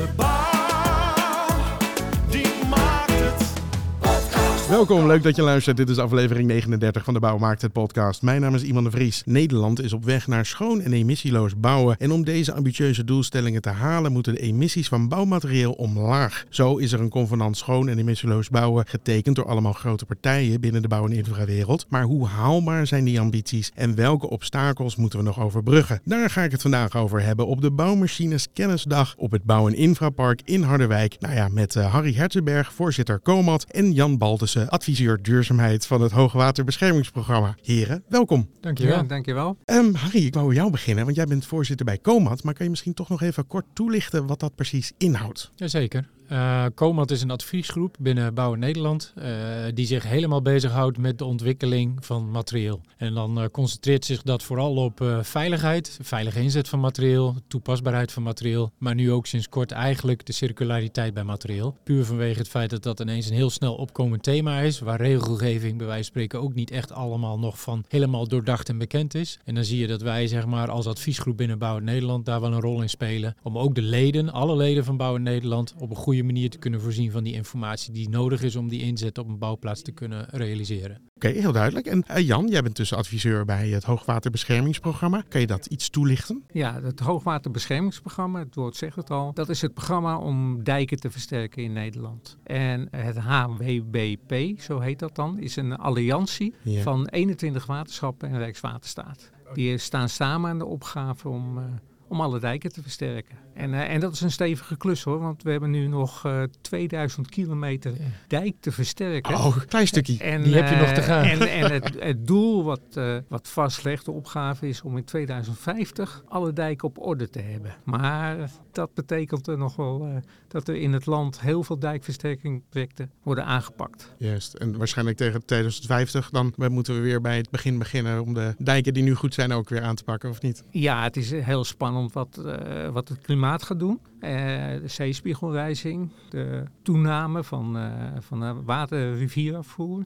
de Welkom, leuk dat je luistert. Dit is aflevering 39 van de Bouwmarkt het podcast. Mijn naam is Iman de Vries. Nederland is op weg naar schoon en emissieloos bouwen. En om deze ambitieuze doelstellingen te halen, moeten de emissies van bouwmateriaal omlaag. Zo is er een convenant schoon en emissieloos bouwen getekend door allemaal grote partijen binnen de bouw- en infrawereld. Maar hoe haalbaar zijn die ambities en welke obstakels moeten we nog overbruggen? Daar ga ik het vandaag over hebben op de Bouwmachines Kennisdag op het Bouw- en Infrapark in Harderwijk. Nou ja, met eh, Harry Hertenberg, voorzitter Comat en Jan Baltussen, adviseur duurzaamheid van het Hoogwaterbeschermingsprogramma. Heren, welkom. Dankjewel. Ja, dankjewel. Ehm, Harry, ik wou bij jou beginnen, want jij bent voorzitter bij Comat. Maar kan je misschien toch nog even kort toelichten wat dat precies inhoudt? Jazeker. Eh Comat is een adviesgroep binnen Bouwen Nederland eh, die zich helemaal bezighoudt met de ontwikkeling van materieel. En dan eh, concentreert zich dat vooral op veiligheid, veilige inzet van materieel, toepasbaarheid van materieel, maar nu ook sinds kort eigenlijk de circulariteit bij materieel. Puur vanwege het feit dat dat ineens een heel snel opkomend thema is, waar regelgeving bij wijze van spreken ook niet echt allemaal nog van helemaal doordacht en bekend is. En dan zie je dat wij zeg maar als adviesgroep binnen Bouwen Nederland daar wel een rol in spelen om ook de leden, alle leden van Bouwen Nederland, op een goede manier te kunnen voorzien van die informatie die nodig is om die inzet op een bouwplaats te kunnen realiseren. Oké, heel duidelijk. En eh, Jan, jij bent tussen adviseur bij het Hoogwaterbeschermingsprogramma. Kan je dat iets toelichten? Ja, het Hoogwaterbeschermingsprogramma, het woord zegt het al, dat is het programma om dijken te versterken in Nederland. En het HWBP, zo heet dat dan, is een alliantie Ja. van 21 waterschappen en Rijkswaterstaat. Die staan samen aan de opgave om, eh, om alle dijken te versterken. En, eh, en dat is een stevige klus hoor, want we hebben nu nog eh, 2000 kilometer dijk te versterken. Oh, klein stukje. En, Die heb je nog te eh, gaan. En, en het, het doel wat, eh, wat vastlegt, de opgave, is om in 2050 alle dijken op orde te hebben. Maar dat betekent er nog wel eh, dat er in het land heel veel dijkversterkingprojecten worden aangepakt. Juist. En waarschijnlijk tegen 2050 dan moeten we weer bij het begin beginnen om de dijken die nu goed zijn ook weer aan te pakken, of niet? Ja, het is heel spannend wat, eh, wat het klimaat gaat doen. Eh, de zeespiegelrijzing, de toename van, eh van de water-rivierafvoer.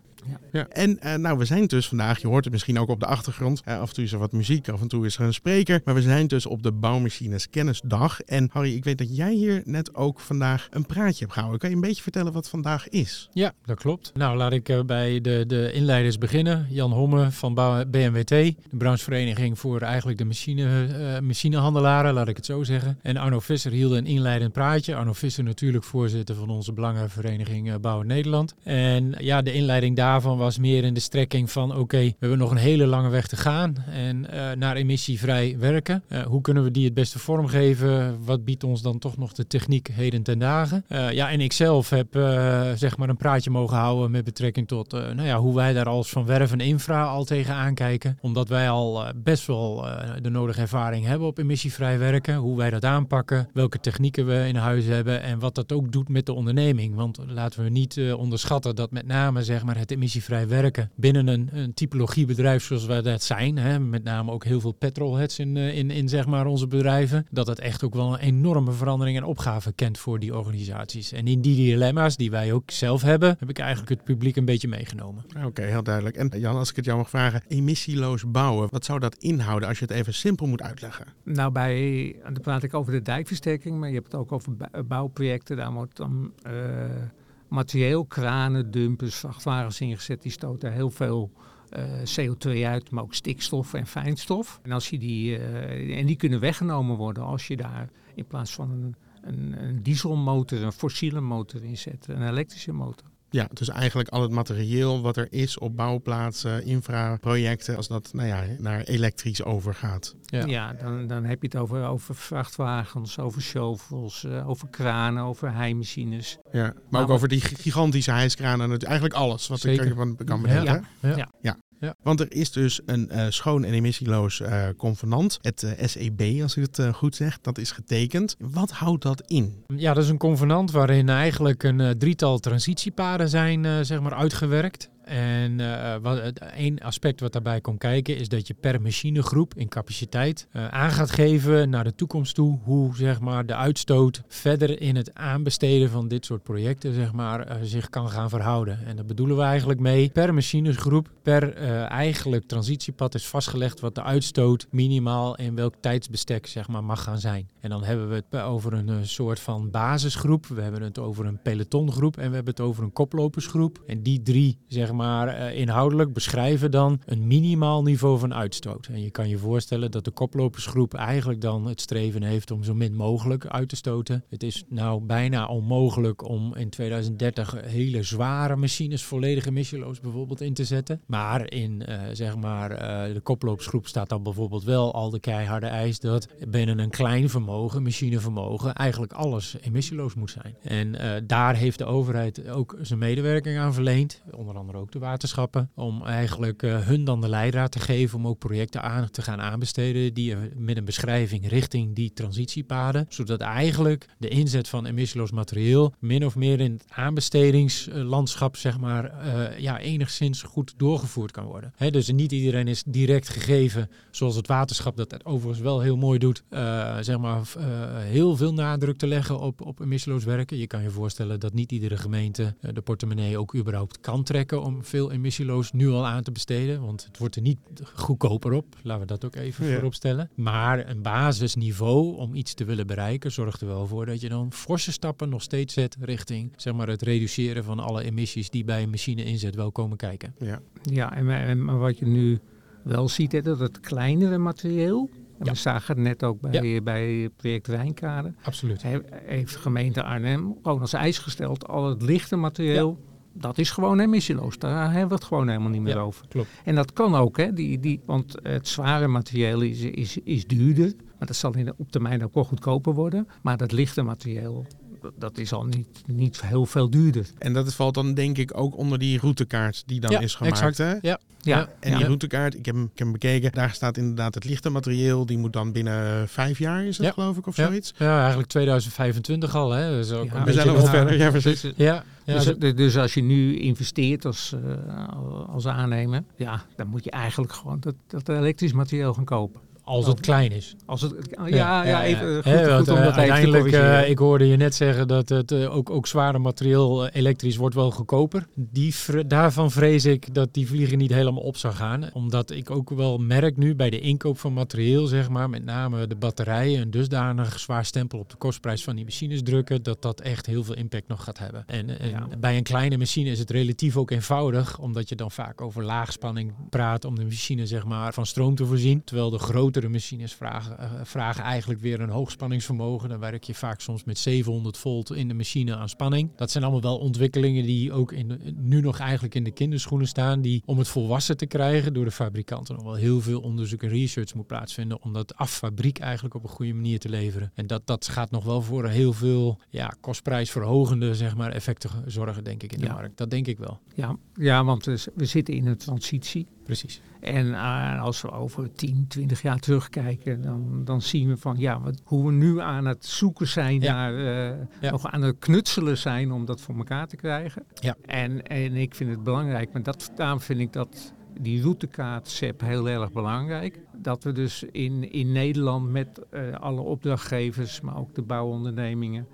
Ja. En eh, nou, we zijn dus vandaag, je hoort het misschien ook op de achtergrond, af en toe is er wat muziek, af en toe is er een spreker, maar we zijn dus op de Bouwmachines Kennisdag. En Harry, ik weet dat jij hier net ook vandaag een praatje hebt gehouden. Kan je een beetje vertellen wat vandaag is? Ja, dat klopt. Nou, laat ik bij de, de inleiders beginnen. Jan Homme van BMWT, de branchevereniging voor eigenlijk de machine, eh, machinehandelaren, laat ik het zo zeggen. En Arno Visser hield inleidend praatje. Arno Visser natuurlijk voorzitter van onze belangenvereniging eh, Bouwen Nederland. En ja, de inleiding daarvan was meer in de strekking van oké, we hebben nog een hele lange weg te gaan en eh, naar emissievrij werken. Eh, hoe kunnen we die het beste vormgeven? Wat biedt ons dan toch nog de techniek heden ten dagen? Ja, en ik zelf heb zeg maar een praatje mogen houden met betrekking tot nou ja, hoe wij daar als Van Werf en Infra al tegen aankijken. Omdat wij al best wel de nodige ervaring hebben op emissievrij werken. Hoe wij dat aanpakken, welke technieken we in huis hebben en wat dat ook doet met de onderneming. Want laten we niet eh, onderschatten dat met name zeg maar, het emissievrij werken binnen een, een typologiebedrijf zoals wij dat zijn, hè, met name ook heel veel petrolheads in, eh, in, in zeg maar, onze bedrijven, dat het echt ook wel een enorme verandering en opgave kent voor die organisaties. En in die dilemma's die wij ook zelf hebben, heb ik eigenlijk het publiek een beetje meegenomen. Oké, heel duidelijk. En Jan, als ik het jou mag vragen, emissieloos bouwen, wat zou dat inhouden als je het even simpel moet uitleggen? Nou, bij, dan praat ik over de dijkversterking, je hebt het ook over bou- bouwprojecten. Daar wordt dan eh, materieel, kranen, dumpers, vrachtwagens ingezet. Die stoten heel veel eh, CO2 uit, maar ook stikstof en fijnstof. En, als je die, eh, en die kunnen weggenomen worden als je daar in plaats van een, een, een dieselmotor, een fossiele motor inzet, een elektrische motor. Ja, dus eigenlijk al het materieel wat er is op bouwplaatsen, infraprojecten, als dat nou ja, naar elektrisch overgaat. Ja. Ja, dan, dan heb je het over, over vrachtwagens, over shovels, eh, over kranen, over heimachines. Ja, maar Nou, ook over die gigantische hijskranen, eigenlijk alles wat Zeker. ik kan, kan bedenken. Ja. Ja. Want er is dus een eh, schoon en emissieloos eh, convenant, het eh, SEB als ik het goed zeg, dat is getekend. Wat houdt dat in? Ja, dat is een convenant waarin eigenlijk een drietal transitiepaden zijn zeg maar uitgewerkt. En uh, wat, één aspect wat daarbij komt kijken is dat je per machinegroep in capaciteit uh, aan gaat geven naar de toekomst toe hoe zeg maar, de uitstoot verder in het aanbesteden van dit soort projecten zeg maar, uh, zich kan gaan verhouden. En daar bedoelen we eigenlijk mee per machinegroep, per eigenlijk transitiepad is vastgelegd wat de uitstoot minimaal in welk tijdsbestek zeg maar, mag gaan zijn. En dan hebben we het over een soort van basisgroep, we hebben het over een pelotongroep en we hebben het over een koplopersgroep. En die drie zeg maar uh, inhoudelijk beschrijven dan een minimaal niveau van uitstoot. En je kan je voorstellen dat de koplopersgroep eigenlijk dan het streven heeft om zo min mogelijk uit te stoten. Het is nou bijna onmogelijk om in 2030 hele zware machines volledig emissieloos bijvoorbeeld in te zetten. Maar in uh, zeg maar uh, de koplopersgroep staat dan bijvoorbeeld wel al de keiharde eis dat binnen een klein vermogen, machinevermogen, eigenlijk alles emissieloos moet zijn. En daar heeft de overheid ook zijn medewerking aan verleend, onder andere ook de waterschappen, om eigenlijk uh, hun dan de leidraad te geven om ook projecten aan te gaan aanbesteden die met een beschrijving richting die transitiepaden, zodat eigenlijk de inzet van emissieloos materieel min of meer in het aanbestedingslandschap zeg maar uh, ja, enigszins goed doorgevoerd kan worden. He, dus niet iedereen is direct gegeven, zoals het waterschap dat overigens wel heel mooi doet, uh, zeg maar heel veel nadruk te leggen op, op emissieloos werken. Je kan je voorstellen dat niet iedere gemeente de portemonnee ook überhaupt kan trekken om veel emissieloos nu al aan te besteden. Want het wordt er niet goedkoper op. Laten we dat ook even ja. voorop stellen. Maar een basisniveau om iets te willen bereiken zorgt er wel voor dat je dan forse stappen nog steeds zet richting zeg maar, het reduceren van alle emissies die bij een machine inzet wel komen kijken. Ja, ja en, en wat je nu wel ziet, hè, dat het kleinere materieel, ja. we zagen het net ook bij, ja. bij project Wijnkade. Absoluut. He, heeft de gemeente Arnhem gewoon als eis gesteld al het lichte materieel. Ja. Dat is gewoon emissieloos. Daar hebben we het gewoon helemaal niet meer over. Klopt. En dat kan ook, hè, die, die, want het zware materieel is, is, is duurder. Maar dat zal in de, op termijn ook wel goedkoper worden. Maar dat lichte materieel, dat is al niet, niet heel veel duurder. En dat valt dan denk ik ook onder die routekaart die dan ja, is gemaakt. Exact. Hè? Ja. Ja, En ja. die routekaart, ik heb, hem, ik heb hem bekeken, daar staat inderdaad het lichte materieel. Die moet dan binnen vijf jaar, is het Ja. geloof ik, of Ja. zoiets? Ja, eigenlijk 2025 al. Hè. Dus ook Ja, een we zijn beetje nog wat nog- verder, ja precies. Ja, ja, dus, dat- dus- dus als je nu investeert als, eh, als aannemer, ja, dan moet je eigenlijk gewoon dat, dat elektrisch materieel gaan kopen. Als het klein is. Als het, ja, ja, even goed, Hè, goed want, om eh, dat even te uiteindelijk, eh, ik hoorde je net zeggen dat het eh, ook, ook zware materieel eh, elektrisch wordt wel goedkoper. Die, daarvan vrees ik dat die vliegen niet helemaal op zou gaan. Omdat ik ook wel merk nu bij de inkoop van materieel, zeg maar, met name de batterijen, een dusdanig zwaar stempel op de kostprijs van die machines drukken, dat dat echt heel veel impact nog gaat hebben. En, en Ja. bij een kleine machine is het relatief ook eenvoudig, omdat je dan vaak over laagspanning praat om de machine zeg maar, van stroom te voorzien. Terwijl de grotere machines vragen, eh, vragen eigenlijk weer een hoogspanningsvermogen. Dan werk je vaak soms met 700 volt in de machine aan spanning. Dat zijn allemaal wel ontwikkelingen die ook in de- nu nog eigenlijk in de kinderschoenen staan. Die om het volwassen te krijgen door de fabrikanten nog wel heel veel onderzoek en research moet plaatsvinden. Om dat af fabriek eigenlijk op een goede manier te leveren. En dat, dat gaat nog wel voor heel veel ja, kostprijsverhogende zeg maar, effecten zorgen denk ik in de Ja. markt. Dat denk ik wel. Ja, ja, want we, we zitten in een transitie. Precies. En eh, als we over 10, 20 jaar terugkijken, dan, dan zien we van ja, wat, hoe we nu aan het zoeken zijn Ja. naar, eh, Ja. nog aan het knutselen zijn om dat voor elkaar te krijgen. Ja. En, en ik vind het belangrijk, maar dat, daarom vind ik dat die routekaart SEP heel erg belangrijk. Dat we dus in, in Nederland met eh, alle opdrachtgevers, maar ook de bouwondernemingen,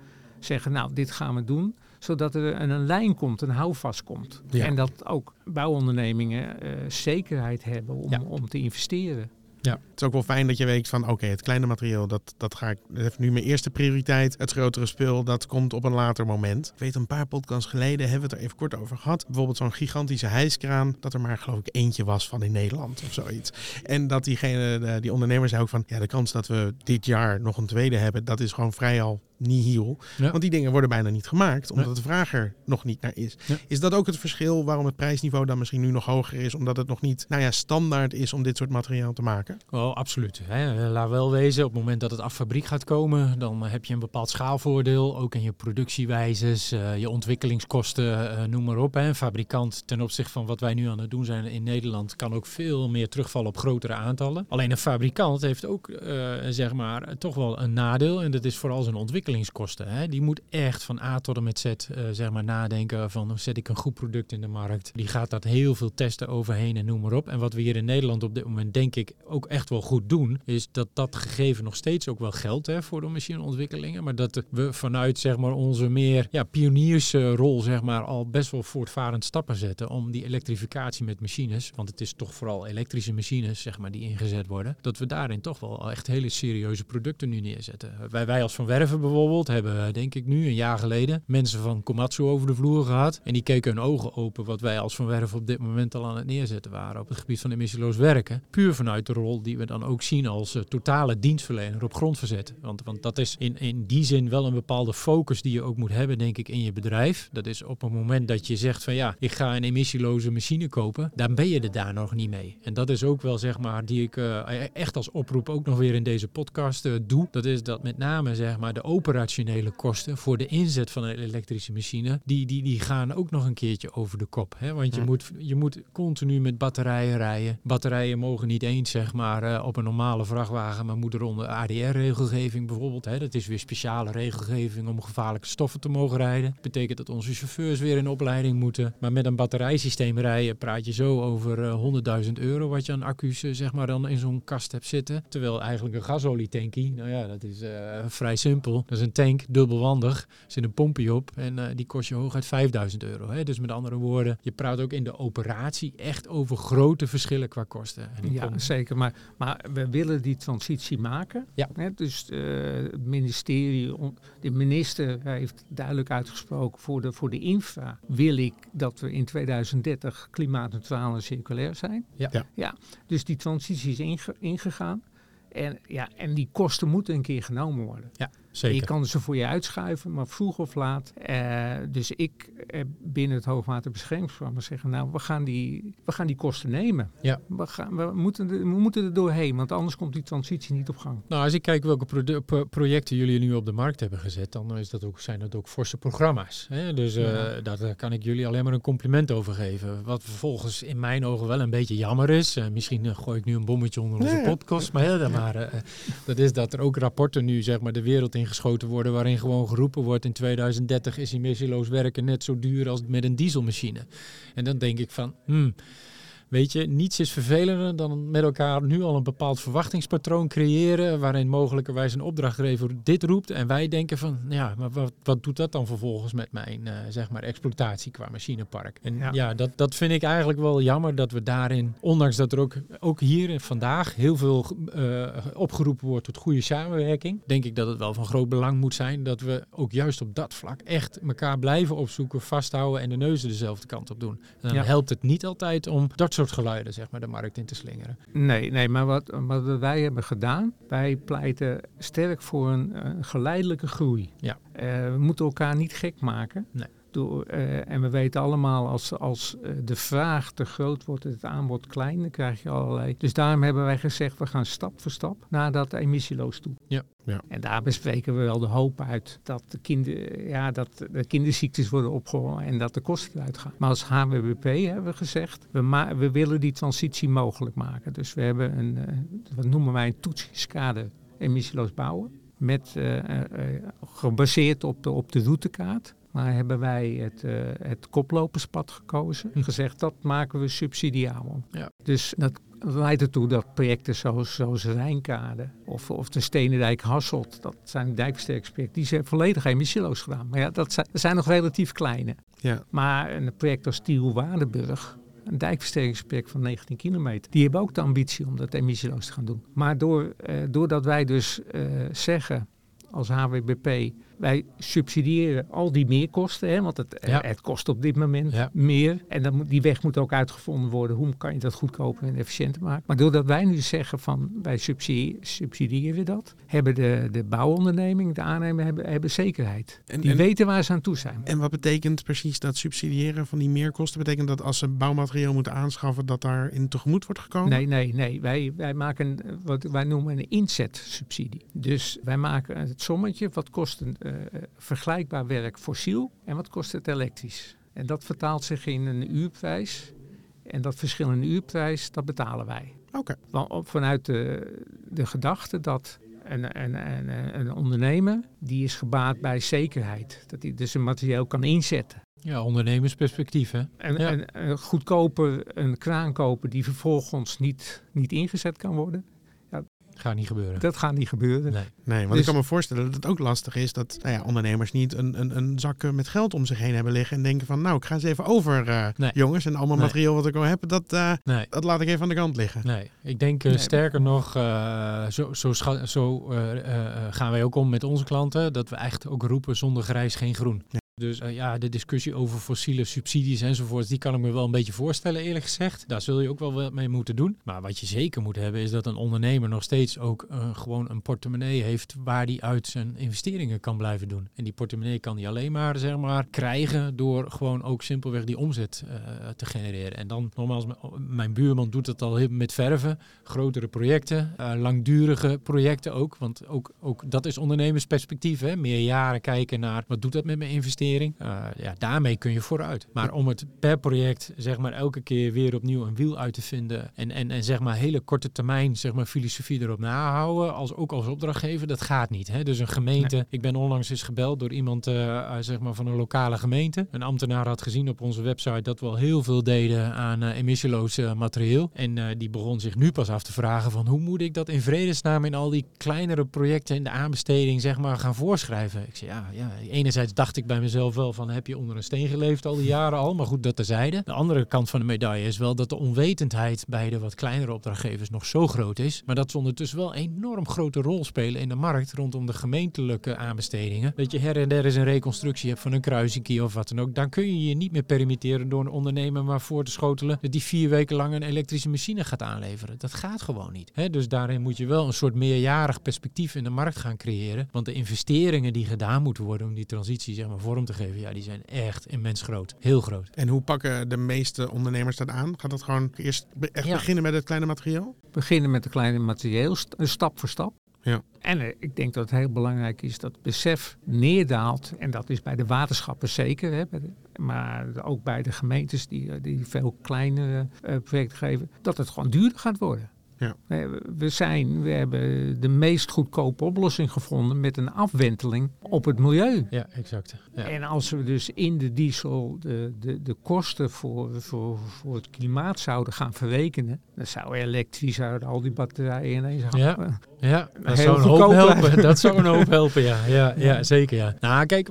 zeggen nou dit gaan we doen zodat er een, een lijn komt, een houvast komt. Ja. En dat ook bouwondernemingen eh, zekerheid hebben om, Ja. om te investeren. Het is ook wel fijn dat je weet van oké, het kleine materieel, dat, dat, ga ik, dat heeft nu mijn eerste prioriteit. Het grotere spul, dat komt op een later moment. Ik weet een paar podcasts geleden hebben we het er even kort over gehad. Bijvoorbeeld zo'n gigantische hijskraan, dat er maar geloof ik eentje was van in Nederland of zoiets. En dat diegene, die ondernemer zei ook van ja, de kans dat we dit jaar nog een tweede hebben, dat is gewoon vrij al nihil. Ja. Want die dingen worden bijna niet gemaakt, omdat de vraag er nog niet naar is. Ja. Is dat ook het verschil waarom het prijsniveau dan misschien nu nog hoger is? Omdat het nog niet nou ja, standaard is om dit soort materiaal te maken? Wel, absoluut. Hè. Laat wel wezen, op het moment dat het af fabriek gaat komen, dan heb je een bepaald schaalvoordeel. Ook in je productiewijzes, eh, je ontwikkelingskosten, eh, noem maar op. Hè. Een fabrikant ten opzichte van wat wij nu aan het doen zijn in Nederland, kan ook veel meer terugvallen op grotere aantallen. Alleen een fabrikant heeft ook, eh, zeg maar, toch wel een nadeel. En dat is vooral zijn ontwikkelingskosten. Hè, die moet echt van A tot en met Z eh, zeg maar nadenken van zet ik een goed product in de markt. Die gaat dat heel veel testen overheen en noem maar op. En wat we hier in Nederland op dit moment denk ik ook echt wel goed doen, is dat dat gegeven nog steeds ook wel geldt hè, voor de machineontwikkelingen. Maar dat we vanuit zeg maar onze meer ja, pioniersrol zeg maar al best wel voortvarend stappen zetten om die elektrificatie met machines, want het is toch vooral elektrische machines zeg maar die ingezet worden, dat we daarin toch wel echt hele serieuze producten nu neerzetten. Wij, wij als Van Werven bijvoorbeeld hebben denk ik nu een jaar geleden mensen van Komatsu over de vloer gehad en die keken hun ogen open wat wij als Van Werven op dit moment al aan het neerzetten waren op het gebied van emissieloos werken. Puur vanuit de rol die we dan ook zien als uh, totale dienstverlener op grondverzet. Want, want dat is in, in die zin wel een bepaalde focus die je ook moet hebben denk ik in je bedrijf. Dat is op het moment dat je zegt van ja, ik ga een emissieloze machine kopen, dan ben je er daar nog niet mee. En dat is ook wel zeg maar die ik uh, echt als oproep ook nog weer in deze podcast uh, doe. Dat is dat met name zeg maar de operationele kosten voor de inzet van een elektrische machine, die, die, die gaan ook nog een keertje over de kop. Hè? Want je, Ja. moet, je moet continu met batterijen rijden. Batterijen mogen niet eens zeg maar uh, op een normale vrachtwagen, maar moeten onder ADR-regelgeving bijvoorbeeld. Hè? Dat is weer speciale regelgeving om gevaarlijke stoffen te mogen rijden. betekent dat onze chauffeurs weer in opleiding moeten. Maar met een batterijsysteem rijden praat je zo over uh, 100.000 euro wat je aan accu's uh, zeg maar dan in zo'n kast hebt zitten. Terwijl eigenlijk een gasolietankie, nou ja, dat is vrij simpel. Dat is een tank, dubbelwandig, er zit een pompje op en uh, die kost je hooguit 5000 euro. Hè? Dus met andere woorden, je praat ook in de operatie echt over grote verschillen qua kosten. En ja, kom... zeker. Maar, maar we willen die transitie maken. Ja. Hè? Dus uh, het ministerie, de minister heeft duidelijk uitgesproken voor de, voor de infra wil ik dat we in 2030 klimaatneutraal en circulair zijn. Ja. Ja. ja. Dus die transitie is inge, ingegaan. En, ja, en die kosten moeten een keer genomen worden. Ja, zeker. Je kan ze voor je uitschuiven, maar vroeg of laat. Uh, dus ik uh, binnen het hoogwaterbeschermingsprogramma zeggen, nou, we gaan die, we gaan die kosten nemen. Ja. We, gaan, we, moeten er, we moeten er doorheen, want anders komt die transitie niet op gang. Nou, als ik kijk welke pro pro projecten jullie nu op de markt hebben gezet, dan is dat ook, zijn dat ook forse programma's. Hè? Dus uh, ja. daar kan ik jullie alleen maar een compliment over geven. Wat vervolgens in mijn ogen wel een beetje jammer is. Uh, misschien gooi ik nu een bommetje onder onze podcast, maar, hè, maar dat is dat er ook rapporten nu zeg maar de wereld ingeschoten worden waarin gewoon geroepen wordt in 2030 is emissieloos werken net zo duur als met een dieselmachine. En dan denk ik van, hmm, Weet je, niets is vervelender dan met elkaar nu al een bepaald verwachtingspatroon creëren. waarin mogelijkerwijs een opdrachtgever dit roept. en wij denken van, ja, maar wat, wat doet dat dan vervolgens met mijn uh, zeg maar exploitatie qua machinepark? En ja, ja dat, dat vind ik eigenlijk wel jammer dat we daarin, ondanks dat er ook, ook hier vandaag heel veel uh, opgeroepen wordt tot goede samenwerking. denk ik dat het wel van groot belang moet zijn dat we ook juist op dat vlak echt elkaar blijven opzoeken, vasthouden en de neuzen dezelfde kant op doen. En dan ja. helpt het niet altijd om dat soort soort geluiden zeg maar, de markt in te slingeren. Nee, nee maar wat, wat wij hebben gedaan, wij pleiten sterk voor een, een geleidelijke groei. Ja. Uh, we moeten elkaar niet gek maken. Nee. Door, uh, en we weten allemaal, als, als uh, de vraag te groot wordt en het aanbod klein, dan krijg je allerlei. Dus daarom hebben wij gezegd, we gaan stap voor stap naar dat emissieloos toe. Ja. Ja. En daar bespreken we wel de hoop uit dat de, kinder, ja, dat de kinderziektes worden opgehouden en dat de kosten eruit gaan. Maar als HWBP hebben we gezegd, we, we willen die transitie mogelijk maken. Dus we hebben een, uh, wat noemen wij een toetsingskader emissieloos bouwen. Met, uh, gebaseerd op de, op de routekaart. Maar hebben wij het, uh, het koploperspad gekozen. Hm. Gezegd dat maken we subsidiabel. Ja. Dus dat leidt ertoe dat projecten zoals, zoals Rijnkade of, of de Stenendijk Hasselt, dat zijn dijkversterkingsprojecten, die zijn volledig emissieloos gedaan. Maar ja, dat zijn, dat zijn nog relatief kleine. Ja. Maar een project als Tiel-Waardenburg, een dijkversterkingsproject van 19 kilometer, die hebben ook de ambitie om dat emissieloos te gaan doen. Maar door, uh, doordat wij dus uh, zeggen als HWBP, wij subsidiëren al die meerkosten, hè, want het, Ja. het kost op dit moment Ja. meer. En dan moet, die weg moet ook uitgevonden worden. Hoe kan je dat goedkoper en efficiënter maken? Maar doordat wij nu zeggen van wij subsidie- subsidiëren dat, hebben de, de bouwonderneming, de aannemer, hebben, hebben zekerheid. En- die en- weten waar ze aan toe zijn. En wat betekent precies dat subsidiëren van die meerkosten? Betekent dat als ze bouwmateriaal moeten aanschaffen, dat daarin tegemoet wordt gekomen? Nee, nee, nee. Wij, wij maken wat wij noemen een inzetsubsidie. Dus wij maken het sommetje. Wat kost een uh, vergelijkbaar werk fossiel en wat kost het elektrisch? En dat vertaalt zich in een uurprijs. En dat verschil in uurprijs, dat betalen wij. Oké. Op- vanuit de, de gedachte dat een, een, een, een ondernemer die is gebaat bij zekerheid. Dat hij dus een materieel kan inzetten. Ja, ondernemersperspectief, hè? En, Ja. en, en goedkoper een kraan kopen die vervolgens niet, niet ingezet kan worden. Gaat niet gebeuren. Dat gaat niet gebeuren. Nee. Nee, want Dus- ik kan me voorstellen dat het ook lastig is dat nou ja, ondernemers niet een, een, een zak eh, met geld om zich heen hebben liggen en denken van nou, ik ga eens even over, eh, Nee. jongens. En allemaal Nee. materiaal wat ik al heb, dat, eh, Nee. dat laat ik even aan de kant liggen. Nee, ik denk Nee. sterker nog, eh, zo, zo, scha- zo eh, eh, eh, gaan wij ook om met onze klanten, dat we echt ook roepen zonder grijs geen groen. Dus eh, ja, de discussie over fossiele subsidies enzovoort, die kan ik me wel een beetje voorstellen eerlijk gezegd. Daar zul je ook wel wat mee moeten doen. Maar wat je zeker moet hebben is dat een ondernemer nog steeds ook eh, gewoon een portemonnee heeft waar die uit zijn investeringen kan blijven doen. En die portemonnee kan hij alleen maar, zeg maar, krijgen door gewoon ook simpelweg die omzet eh, te genereren. En dan nogmaals, m- mijn buurman doet dat al met verven grotere projecten, langdurige projecten ook. Want ook, ook dat is ondernemersperspectief. Hè? Meer jaren kijken naar wat doet dat met mijn investering. Eh, ja, daarmee kun je vooruit. Maar om het per project zeg maar elke keer weer opnieuw een wiel uit te vinden. En, en, en zeg maar hele korte termijn zeg maar filosofie erop nahouden. Als, ook als opdrachtgever, dat gaat niet. Hè? Dus een gemeente. Ik ben onlangs eens gebeld door iemand eh, eh, zeg maar van een lokale gemeente. Een ambtenaar had gezien op onze website dat we al heel veel deden aan eh, emissieloos materieel. En die begon zich nu pas af te vragen van hoe moet ik dat in vredesnaam in al die kleinere projecten in de aanbesteding zeg maar gaan voorschrijven. Ik zei ja, ja, enerzijds dacht ik bij mezelf wel van heb je onder een steen geleefd al die jaren al, maar goed dat terzijde. De andere kant van de medaille is wel dat de onwetendheid bij de wat kleinere opdrachtgevers nog zo groot is, maar dat ze ondertussen wel een enorm grote rol spelen in de markt rondom de gemeentelijke aanbestedingen. Dat je her en der eens een reconstructie hebt van een kruisinkie of wat dan ook, dan kun je je niet meer permitteren door een ondernemer maar voor te schotelen dat die vier weken lang een elektrische machine gaat aanleveren. Dat gaat gewoon niet. Dus daarin moet je wel een soort meerjarig perspectief in de markt gaan creëren. Want de investeringen die gedaan moeten worden om die transitie zeg maar, vorm te geven, ja, die zijn echt immens groot. Heel groot. En hoe pakken de meeste ondernemers dat aan? Gaat dat gewoon eerst be- echt Ja. beginnen met het kleine materiaal? Beginnen met een kleine materieel, st- eh, stap voor stap. Ja. En eh, ik denk dat het heel belangrijk is dat het besef neerdaalt. En dat is bij de waterschappen zeker. Hè, de- maar ook bij de gemeentes die, eh, die veel kleinere eh, projecten geven. Dat het gewoon duurder gaat worden. Ja. We, zijn, we hebben de meest goedkope oplossing gevonden met een afwenteling op het milieu. Ja, exact. Ja. En als we dus in de diesel de, de, de kosten voor, voor, voor het klimaat zouden gaan verrekenen, dan zou elektrisch uit al die batterijen ineens gaan. Ja. Ja, dat zou een hoop helpen. blijven. Dat zou een hoop helpen, ja. Ja, ja zeker, ja. Nou, kijk,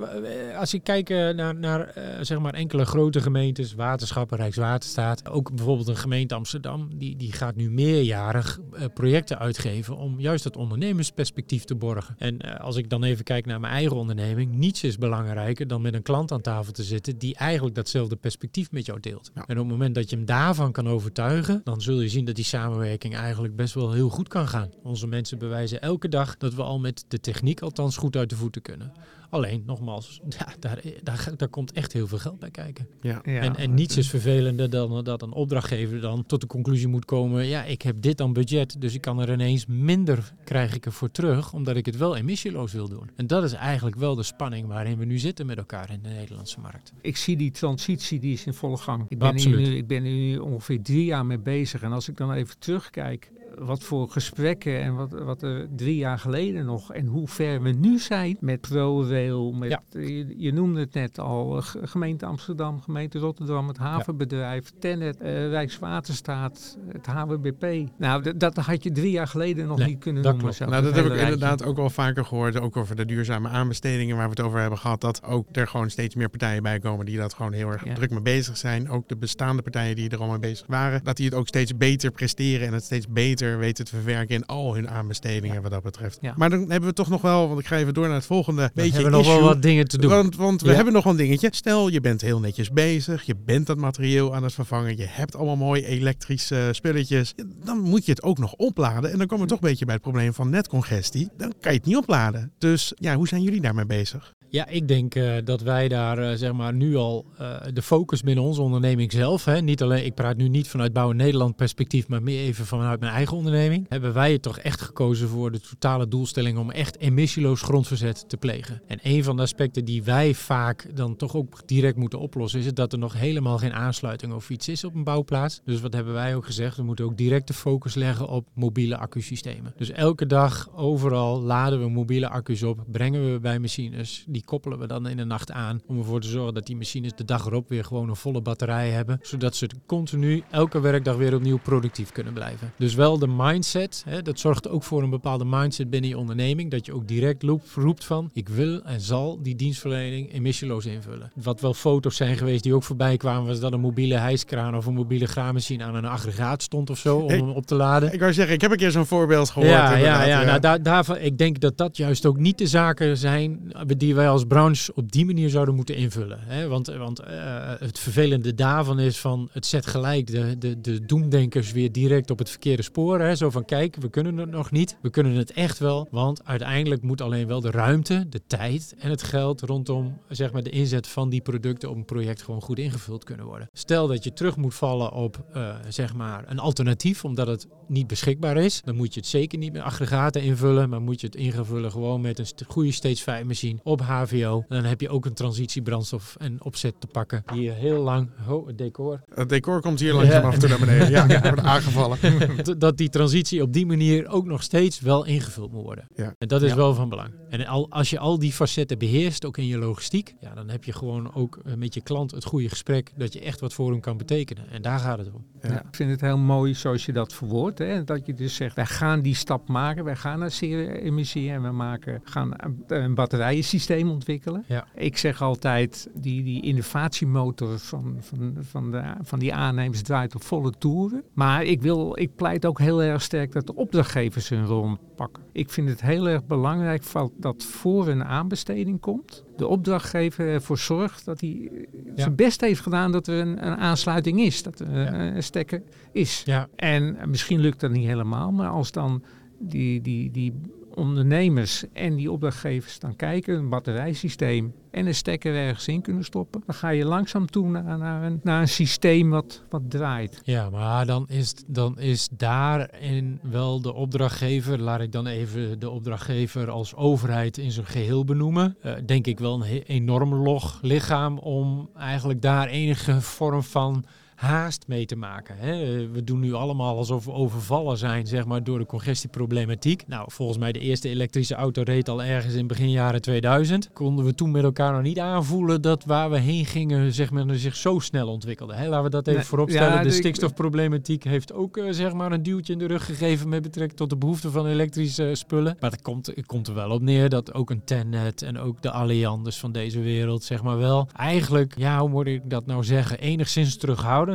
als ik kijk eh, naar, naar eh, zeg maar enkele grote gemeentes, waterschappen, Rijkswaterstaat, ook bijvoorbeeld een gemeente Amsterdam, die, die gaat nu meerjarig eh, projecten uitgeven om juist dat ondernemersperspectief te borgen. En als ik dan even kijk naar mijn eigen onderneming, niets is belangrijker dan met een klant aan tafel te zitten die eigenlijk datzelfde perspectief met jou deelt. Ja. En op het moment dat je hem daarvan kan overtuigen, dan zul je zien dat die samenwerking eigenlijk best wel heel goed kan gaan. Onze mensen bewijzen elke dag dat we al met de techniek althans goed uit de voeten kunnen. Alleen, nogmaals, ja, daar, daar, daar komt echt heel veel geld bij kijken. Ja. Ja, en, en niets is vervelender dan dat een opdrachtgever dan tot de conclusie moet komen... ja, ik heb dit aan budget, dus ik kan er ineens minder krijg ik ervoor terug... omdat ik het wel emissieloos wil doen. En dat is eigenlijk wel de spanning waarin we nu zitten met elkaar in de Nederlandse markt. Ik zie die transitie, die is in volle gang. Ik ben, hier nu, ik ben hier nu ongeveer drie jaar mee bezig. En als ik dan even terugkijk, wat voor gesprekken en wat, wat er drie jaar geleden nog... en hoe ver we nu zijn met ProRail, met, Ja. je, je noemde het net al, eh, ge- gemeente Amsterdam, gemeente Rotterdam, het havenbedrijf, Tennet, eh, Rijkswaterstaat, het HWBP. Nou, dat had je drie jaar geleden nog Nee, niet kunnen dat noemen. Nou, dat heb ik rijtje. inderdaad ook wel vaker gehoord. Ook over de duurzame aanbestedingen waar we het over hebben gehad. Dat ook er gewoon steeds meer partijen bij komen die dat gewoon heel erg Ja. druk mee bezig zijn. Ook de bestaande partijen die er al mee bezig waren. Dat die het ook steeds beter presteren en het steeds beter weten te verwerken in al hun aanbestedingen wat dat betreft. Ja. Maar dan hebben we toch nog wel, want ik ga even door naar het volgende We beetje hebben nog wel wat dingen te doen. Want, want we hebben nog wel een dingetje. Stel, je bent heel netjes bezig. Je bent dat materieel aan het vervangen. Je hebt allemaal mooie elektrische spulletjes. Dan moet je het ook nog opladen. En dan komen we toch een beetje bij het probleem van netcongestie. Dan kan je het niet opladen. Dus ja, hoe zijn jullie daarmee bezig? Ja, ik denk eh, dat wij daar eh, zeg maar nu al eh, de focus binnen onze onderneming zelf, hè, niet alleen, ik praat nu niet vanuit Bouwen Nederland perspectief, maar meer even vanuit mijn eigen onderneming, hebben wij het toch echt gekozen voor de totale doelstelling om echt emissieloos grondverzet te plegen. En een van de aspecten die wij vaak dan toch ook direct moeten oplossen, is het dat er nog helemaal geen aansluiting of iets is op een bouwplaats. Dus wat hebben wij ook gezegd? We moeten ook direct de focus leggen op mobiele accusystemen. Dus elke dag overal laden we mobiele accu's op, brengen we bij machines. Die koppelen we dan in de nacht aan om ervoor te zorgen dat die machines de dag erop weer gewoon een volle batterij hebben. Zodat ze continu elke werkdag weer opnieuw productief kunnen blijven. Dus wel de mindset, hè, dat zorgt ook voor een bepaalde mindset binnen je onderneming. Dat je ook direct roept van ik wil en zal die dienstverlening emissieloos invullen. Wat wel foto's zijn geweest die ook voorbij kwamen was dat een mobiele hijskraan of een mobiele graammachine aan een aggregaat stond of zo om Ik- hem op te laden. Ik wou zeggen, ik heb een keer zo'n voorbeeld gehoord. Ja, ja, inderdaad, ja. Nou, daar, daarvan, ik denk dat dat juist ook niet de zaken zijn die wij als branche op die manier zouden moeten invullen. Hè? Want, want eh, het vervelende daarvan is van het zet gelijk de, de, de doemdenkers weer direct op het verkeerde spoor. Hè? Zo van kijk, we kunnen het nog niet. We kunnen het echt wel. Want uiteindelijk moet alleen wel de ruimte, de tijd en het geld rondom zeg maar, de inzet van die producten op een project gewoon goed ingevuld kunnen worden. Stel dat je terug moet vallen op eh, zeg maar een alternatief, omdat het niet beschikbaar is. Dan moet je het zeker niet met aggregaten invullen, maar moet je het ingevullen gewoon met een goede stage 5 machine op HVO. Dan heb je ook een transitiebrandstof en opzet te pakken die je heel lang, oh, het decor, Het decor komt hier langzaam Ja. af en toe naar beneden. Ja, ja. wordt aangevallen. dat die transitie op die manier ook nog steeds wel ingevuld moet worden. Ja. En dat is Ja. wel van belang. En al, als je al die facetten beheerst, ook in je logistiek, ja, dan heb je gewoon ook eh, met je klant het goede gesprek dat je echt wat voor hem kan betekenen. En daar gaat het om. Ja. Ja. ik vind het heel mooi zoals je dat verwoordt. Hè? Dat je dus zegt, wij gaan die stap maken. Wij gaan naar zero-emissie en we maken, gaan een, een batterijensysteem ontwikkelen. Ja. Ik zeg altijd, die, die innovatiemotor van, van, van, de, van die aannemers draait op volle toeren. Maar ik, wil, ik pleit ook heel erg sterk dat de opdrachtgevers hun rol pakken. Ik vind het heel erg belangrijk dat voor een aanbesteding komt, de opdrachtgever ervoor zorgt dat hij eh, Ja. zijn best heeft gedaan dat er een, een aansluiting is, dat er Ja. een, stekker is. Ja, En eh, misschien lukt dat niet helemaal, maar als dan die, die, die ondernemers en die opdrachtgevers dan kijken, een batterijsysteem en een stekker ergens in kunnen stoppen, dan ga je langzaam toe naar, naar, een, naar een systeem wat, wat draait. Ja, maar dan is, dan is daarin wel de opdrachtgever, laat ik dan even de opdrachtgever als overheid in zijn geheel benoemen, eh, denk ik wel een enorm log lichaam om eigenlijk daar enige vorm van haast mee te maken. Hè. We doen nu allemaal alsof we overvallen zijn zeg maar, door de congestieproblematiek. Nou, volgens mij de eerste elektrische auto reed al ergens in begin jaren 2000. Konden we toen met elkaar nog niet aanvoelen dat waar we heen gingen zeg maar, zich zo snel ontwikkelde. Hè. Laten we dat even Nee, vooropstellen. ja, de stikstofproblematiek heeft ook eh, zeg maar een duwtje in de rug gegeven met betrekking tot de behoefte van elektrische eh, spullen. Maar het komt, het komt er wel op neer dat ook een Tennet en ook de Allianders van deze wereld zeg maar wel eigenlijk, ja hoe moet ik dat nou zeggen, enigszins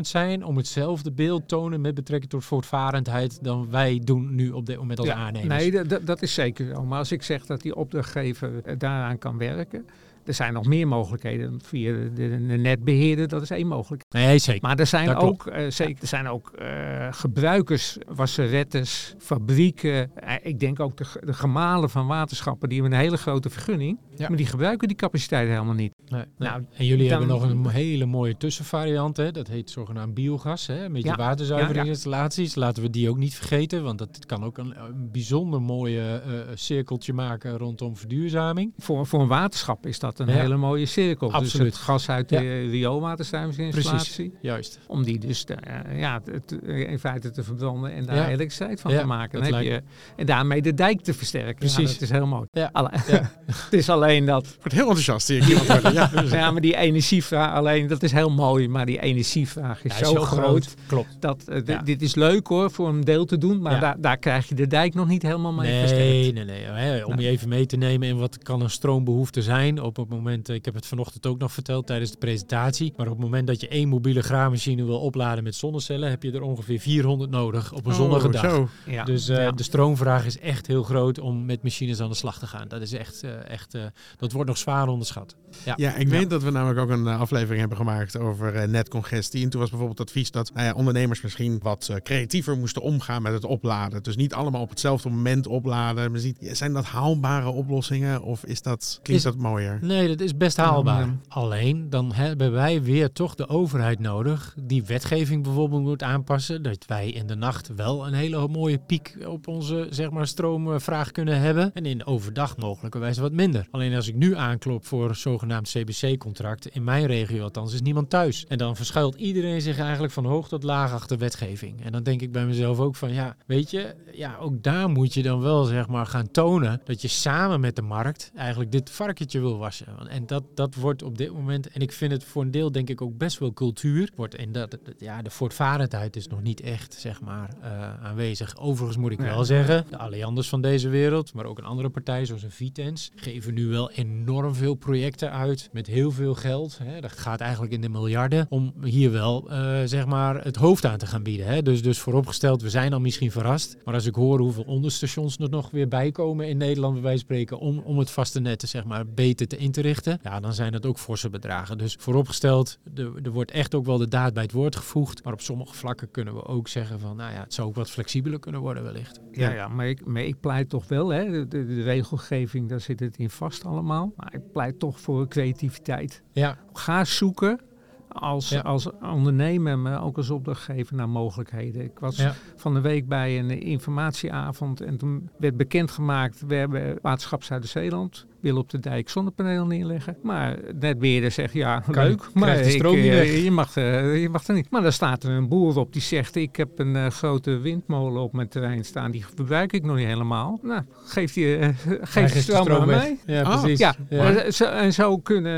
terughoudend zijn om hetzelfde beeld tonen met betrekking tot voortvarendheid dan wij doen nu op dit moment als aannemers. nee, dat is zeker zo. Maar als ik zeg dat die opdrachtgever eh, daaraan kan werken, er zijn nog meer mogelijkheden via de, de, de netbeheerder, dat is één mogelijkheid. Nee, zeker. Maar er zijn Dat ook, eh, zeker, er zijn ook eh, gebruikers, wasserettes, fabrieken. eh, ik denk ook de, ge- de gemalen van waterschappen, die hebben een hele grote vergunning. Ja. Maar die gebruiken die capaciteit helemaal niet. Nee, nee. Nou, en jullie dan- hebben nog een hele mooie tussenvariant, hè? dat heet zogenaamd biogas, hè? met je Ja, waterzuiveringsinstallaties. Laten we die ook niet vergeten, want dat kan ook een, een bijzonder mooie cirkeltje maken rondom verduurzaming. Voor, voor een waterschap is dat een Ja. hele mooie cirkel. Dus Absoluut. het gas uit Ja. de rioolwaterzuiveringsinstallatie. Juist. Om die dus te, eh, ja, het, eh, in feite te verbranden en daar Ja. elektriciteit van Ja, te maken. Dan heb je, en daarmee de dijk te versterken. Ja, Precies. dat is heel mooi. Ja. Alle- Ja. het is alleen dat Ik word heel enthousiast zie ik iemand worden. Ja. Ja, maar die energievraag alleen, dat is heel mooi, maar die energievraag is, Ja, zo, groot. Klopt. Dat, eh, dit is leuk hoor, voor een deel te doen, maar Ja. daar, daar krijg je de dijk nog niet helemaal mee Nee, versterkt. nee, nee. Hè, om Nou. je even mee te nemen in wat kan een stroombehoefte zijn. Op het moment, eh, ik heb het vanochtend ook nog verteld tijdens de presentatie. Maar op het moment dat je één mobiele graammachine wil opladen met zonnecellen, heb je er ongeveer 400 nodig op een zonnige Oh, dag. Zo. Ja. Dus eh, Ja. de stroomvraag is echt heel groot om met machines aan de slag te gaan. Dat is echt, eh, echt eh, dat wordt nog zwaar onderschat. Ja, Ja, ik weet dat we namelijk ook een aflevering hebben gemaakt over netcongestie. En toen was bijvoorbeeld advies dat nou ja, ondernemers misschien wat creatiever moesten omgaan met het opladen. Dus niet allemaal op hetzelfde moment opladen. Maar Zijn dat haalbare oplossingen of is dat, klinkt Is- dat mooier? Nee, Nee, dat is best haalbaar. Ja. Alleen, dan hebben wij weer toch de overheid nodig die wetgeving bijvoorbeeld moet aanpassen. Dat wij in de nacht wel een hele mooie piek op onze zeg maar, stroomvraag kunnen hebben. En in overdag mogelijkerwijs wat minder. Alleen als ik nu aanklop voor een zogenaamd CBC-contract, in mijn regio althans, is niemand thuis. En dan verschuilt iedereen zich eigenlijk van hoog tot laag achter wetgeving. En dan denk ik bij mezelf ook van, ja, weet je, ja, ook daar moet je dan wel zeg maar gaan tonen dat je samen met de markt eigenlijk dit varkentje wil wassen. En dat, dat wordt op dit moment, en ik vind het voor een deel denk ik ook best wel cultuur, wordt en dat, ja, de voortvarendheid is nog niet echt zeg maar eh, aanwezig. Overigens moet ik wel zeggen, de Allianders van deze wereld, maar ook een andere partij zoals een Vitens, geven nu wel enorm veel projecten uit met heel veel geld. Hè. Dat gaat eigenlijk in de miljarden om hier wel eh, zeg maar het hoofd aan te gaan bieden. Hè. Dus, dus vooropgesteld, we zijn al misschien verrast. Maar als ik hoor hoeveel onderstations er nog weer bijkomen in Nederland, bij wijze van spreken, om, om het vaste net zeg maar, beter te in te richten, ja, dan zijn dat ook forse bedragen. Dus vooropgesteld, er, er wordt echt ook wel de daad bij het woord gevoegd. Maar op sommige vlakken kunnen we ook zeggen van, nou ja, het zou ook wat flexibeler kunnen worden wellicht. Ja, ja maar, ik, maar ik pleit toch wel, hè, de, de, de regelgeving, daar zit het in vast allemaal. Maar ik pleit toch voor creativiteit. Ja, Ga zoeken als, Ja. als ondernemer, maar ook als opdrachtgever naar mogelijkheden. Ik was Ja. van de week bij een informatieavond en toen werd bekendgemaakt, we hebben Waterschap Zuider-Zeeland, wil op de dijk zonnepanelen neerleggen. Maar net weer zegt, ja, Kan leuk, niet, maar ik, stroom niet eh, je, mag, eh, je mag er niet. Maar dan staat er een boer op die zegt, ik heb een eh, grote windmolen op mijn terrein staan, die gebruik ik nog niet helemaal. Nou, geeft die, geeft de stroom aan mij. Ja, Ah, precies. Ja, zo, en zo, kunnen,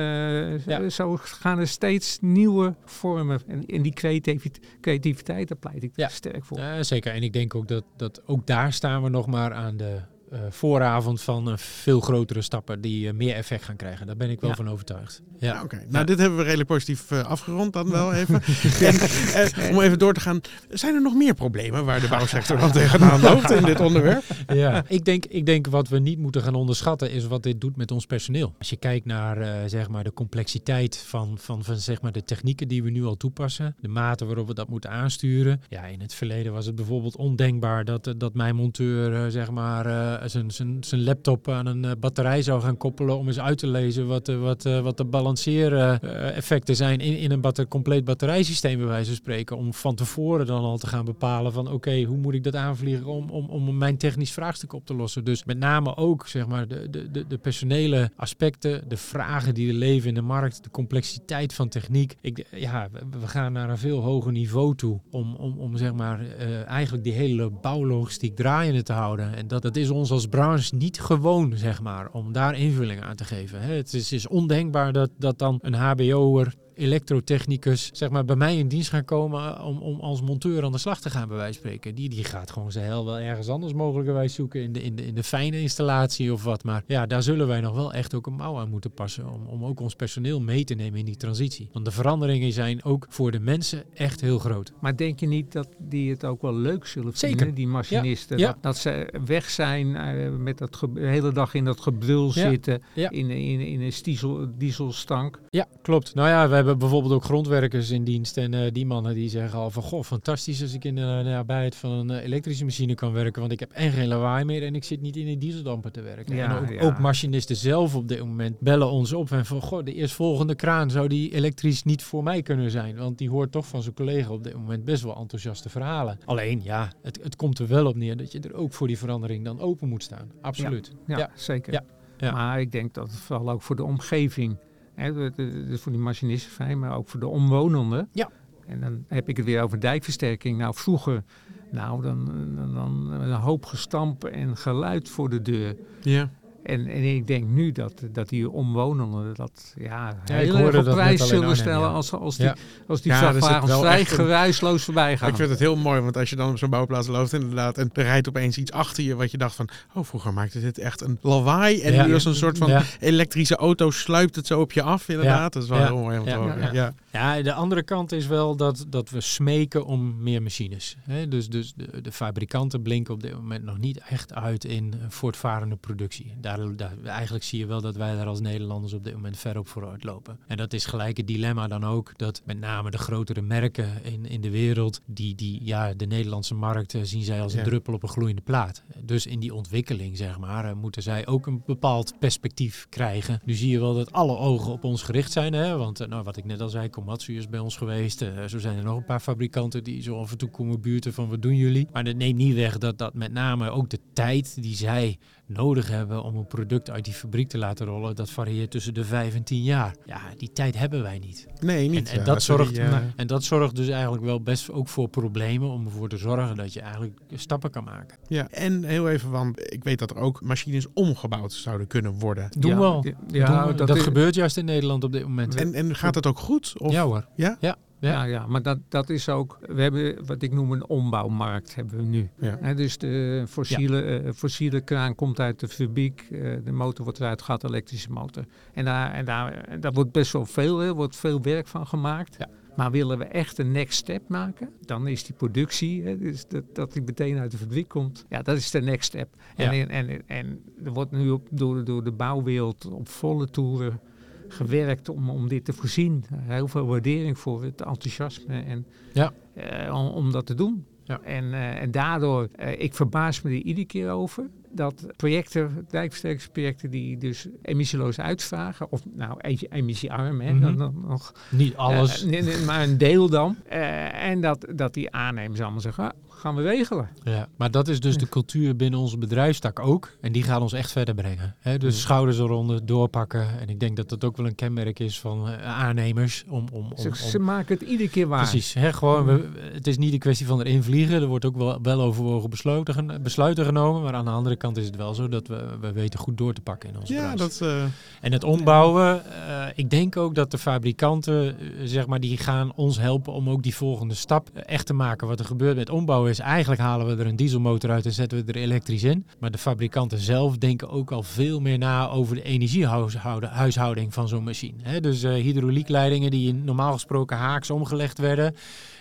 Ja. zo gaan er steeds nieuwe vormen. En, en die creativiteit, creativiteit, daar pleit ik Ja. sterk voor. Ja, zeker. En ik denk ook dat, dat ook daar staan we nog maar aan de eh, vooravond van eh, veel grotere stappen die eh, meer effect gaan krijgen. Daar ben ik wel Ja. van overtuigd. Ja, Ja, oké. Nou, dit hebben we redelijk positief eh, afgerond dan wel even. en, om even door te gaan, zijn er nog meer problemen waar de bouwsector dan tegenaan loopt in dit onderwerp? ja. Ik, denk, ik denk wat we niet moeten gaan onderschatten is wat dit doet met ons personeel. Als je kijkt naar eh, zeg maar de complexiteit van, van, van zeg maar de technieken die we nu al toepassen, de mate waarop we dat moeten aansturen. Ja, in het verleden was het bijvoorbeeld ondenkbaar dat, dat mijn monteur zeg maar eh, zijn, zijn, laptop aan een eh, batterij zou gaan koppelen om eens uit te lezen wat, eh, wat, eh, wat de balanceereffecten zijn in, in een batter, compleet batterijsysteem bij wijze van spreken. Om van tevoren dan al te gaan bepalen van oké, hoe moet ik dat aanvliegen om, om, om mijn technisch vraagstuk op te lossen. Dus met name ook zeg maar de, de, de, personele aspecten, de vragen die er leven in de markt, de complexiteit van techniek. Ik, ja, we, gaan naar een veel hoger niveau toe om, om, om zeg maar eh, eigenlijk die hele bouwlogistiek draaiende te houden. En dat, dat is ons als branche niet gewoon, zeg maar, om daar invulling aan te geven. Het is, is ondenkbaar dat, dat dan een HBO'er elektrotechnicus zeg maar, bij mij in dienst gaan komen om, om als monteur aan de slag te gaan, bij wijze van spreken. Die, die gaat gewoon zijn hel wel ergens anders mogelijkerwijs zoeken in de, in, de, in de fijne installatie of wat. Maar ja, daar zullen wij nog wel echt ook een mouw aan moeten passen om, om ook ons personeel mee te nemen in die transitie. Want de veranderingen zijn ook voor de mensen echt heel groot. Maar denk je niet dat die het ook wel leuk zullen Zeker. vinden, die machinisten? Ja. Dat, dat ze weg zijn eh, met dat de hele dag in dat gebrul Ja. zitten, Ja. in, in, in een diesel, dieselstank. Ja, klopt. Nou ja, we hebben bijvoorbeeld ook grondwerkers in dienst. En eh, die mannen die zeggen al van, goh, fantastisch als ik in de nabijheid van een eh, elektrische machine kan werken. Want ik heb en geen lawaai meer en ik zit niet in een dieseldamper te werken. Ja, en ook, ja. ook machinisten zelf op dit moment bellen ons op. En van, goh, de eerstvolgende kraan zou die elektrisch niet voor mij kunnen zijn. Want die hoort toch van zijn collega op dit moment best wel enthousiaste verhalen. Alleen, ja, het, het komt er wel op neer dat je er ook voor die verandering dan open moet staan. Absoluut. Ja, Ja. zeker. Ja. Ja. Maar ik denk dat het vooral ook voor de omgeving, hè, de- de- voor die machinisten fijn, maar ook voor de omwonenden. Ja. En dan heb ik het weer over dijkversterking. Nou, vroeger, nou, dan, dan, dan een hoop gestamp en geluid voor de deur. Ja. En, en ik denk nu dat, dat die omwonenden dat ja, heel erg op prijs zullen stellen ja. als, als die, Ja. als die vrachtwagens vrij geruisloos voorbij gaan. Ik vind het heel mooi, want als je dan op zo'n bouwplaats loopt inderdaad en er rijdt opeens iets achter je wat je dacht van, oh vroeger maakte dit echt een lawaai en Ja. nu als een soort van Ja. elektrische auto sluipt het zo op je af inderdaad. Dat is wel Ja. heel mooi om te Ja. horen. Ja. Ja. Ja, de andere kant is wel dat, dat we smeken om meer machines. Hè? Dus, dus de, de fabrikanten blinken op dit moment nog niet echt uit in voortvarende productie. Daar daar, daar- eigenlijk zie je wel dat wij daar als Nederlanders op dit moment ver op vooruit lopen. En dat is gelijk het dilemma dan ook, dat met name de grotere merken in, in de wereld, die, die ja, de Nederlandse markt zien zij als een Ja. druppel op een gloeiende plaat. Dus in die ontwikkeling, zeg maar, eh, moeten zij ook een bepaald perspectief krijgen. Nu zie je wel dat alle ogen op ons gericht zijn, hè? want eh, nou, wat ik net al zei, Komatsu is bij ons geweest. eh, zo zijn er nog een paar fabrikanten die zo af en toe komen buurten van wat doen jullie. Maar dat neemt niet weg dat, dat met name ook de tijd die zij nodig hebben om een product uit die fabriek te laten rollen, dat varieert tussen de vijf en tien jaar. Ja, die tijd hebben wij niet. Nee, niet. En, en ja, dat sorry, zorgt, eh, en dat zorgt dus eigenlijk wel best ook voor problemen om ervoor te zorgen dat je eigenlijk stappen kan maken. ja. En heel even, want ik weet dat er ook machines omgebouwd zouden kunnen worden. Doen Ja, wel. Ja, dat, gebeurt juist in Nederland op dit moment. En, en gaat het ook goed? Of, ja hoor. Ja? Ja. Ja, ja, maar dat, dat is ook. We hebben wat ik noem een ombouwmarkt hebben we nu. Ja. Dus de fossiele, eh, fossiele kraan komt uit de fabriek, eh, de motor wordt eruit gehaald, elektrische motor. En daar, en daar, en daar wordt best wel veel, er wordt veel werk van gemaakt. Ja. Maar willen we echt een next step maken, dan is die productie, hè, dus dat, dat die meteen uit de fabriek komt, ja, dat is de next step. En, en, en, en er wordt nu op, door, door de bouwwereld op volle toeren gewerkt om, om dit te voorzien. Heel veel waardering voor het enthousiasme en Ja. eh, om, om dat te doen. Ja. En, eh, en daardoor, eh, ik verbaas me er iedere keer over dat projecten, dijkversterkingsprojecten die dus emissieloos uitvragen, of nou emissiearm, hè, Mhm. dan, dan nog Niet alles. eh, maar een deel dan. Eh, en dat, dat die aannemers allemaal zeggen, gaan we regelen. Ja, maar dat is dus de cultuur binnen onze bedrijfstak ook. En die gaat ons echt verder brengen. Hè? Dus schouders eronder, doorpakken. En ik denk dat dat ook wel een kenmerk is van eh, aannemers. Om, om, om, Ze, om- ze maken het iedere keer waar. Precies, hè, gewoon, we- het is niet een kwestie van erin vliegen. Er wordt ook wel, wel overwogen besloten, gen- besluiten genomen. Maar aan de andere kant is het wel zo dat we, we weten goed door te pakken in onze Ja, dat... eh, En het ombouwen, eh, ik denk ook dat de fabrikanten, zeg maar, die gaan ons helpen om ook die volgende stap echt te maken. Wat er gebeurt met ombouwen is, eigenlijk halen we er een dieselmotor uit en zetten we er elektrisch in. Maar de fabrikanten zelf denken ook al veel meer na over de energiehuishouding van zo'n machine. Dus eh, hydrauliekleidingen die normaal gesproken haaks omgelegd werden,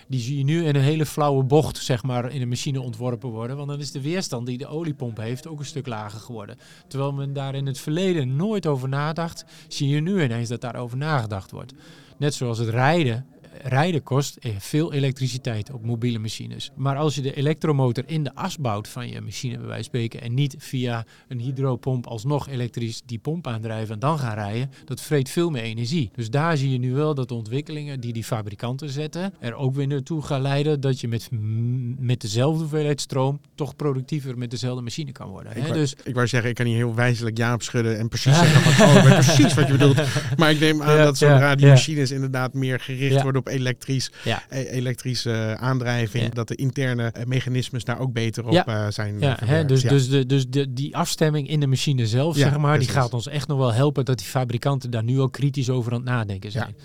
die zie je nu in een hele flauwe bocht, zeg maar, in een machine ontworpen worden. Want dan is de weerstand die de oliepomp heeft ook een stuk lager geworden. Terwijl men daar in het verleden nooit over nadacht, zie je nu ineens dat daarover nagedacht wordt. Net zoals het rijden. Rijden kost eh, veel elektriciteit op mobiele machines. Maar als je de elektromotor in de as bouwt van je machine, bij wijze van spreken, en niet via een hydropomp alsnog elektrisch die pomp aandrijven en dan gaan rijden, dat vreet veel meer energie. Dus daar zie je nu wel dat de ontwikkelingen die die fabrikanten zetten, er ook weer naartoe gaan leiden dat je met, m- met dezelfde hoeveelheid stroom toch productiever met dezelfde machine kan worden. ik, Hè? wou, Dus ik wou zeggen, ik kan niet heel wijzelijk ja op schudden en precies zeggen van, oh, ik weet precies wat je bedoelt. Maar ik neem aan Ja, dat zodra ja, die machines inderdaad meer gericht worden op elektrisch, ja, eh, elektrische eh, aandrijving, Ja. dat de interne eh, mechanismes daar ook beter op Ja. eh, zijn eh, Ja, hè, verwerkt. dus, dus, de, dus de, die afstemming in de machine zelf, zeg maar, die gaat ons echt nog wel helpen dat die fabrikanten daar nu ook kritisch over aan het nadenken zijn.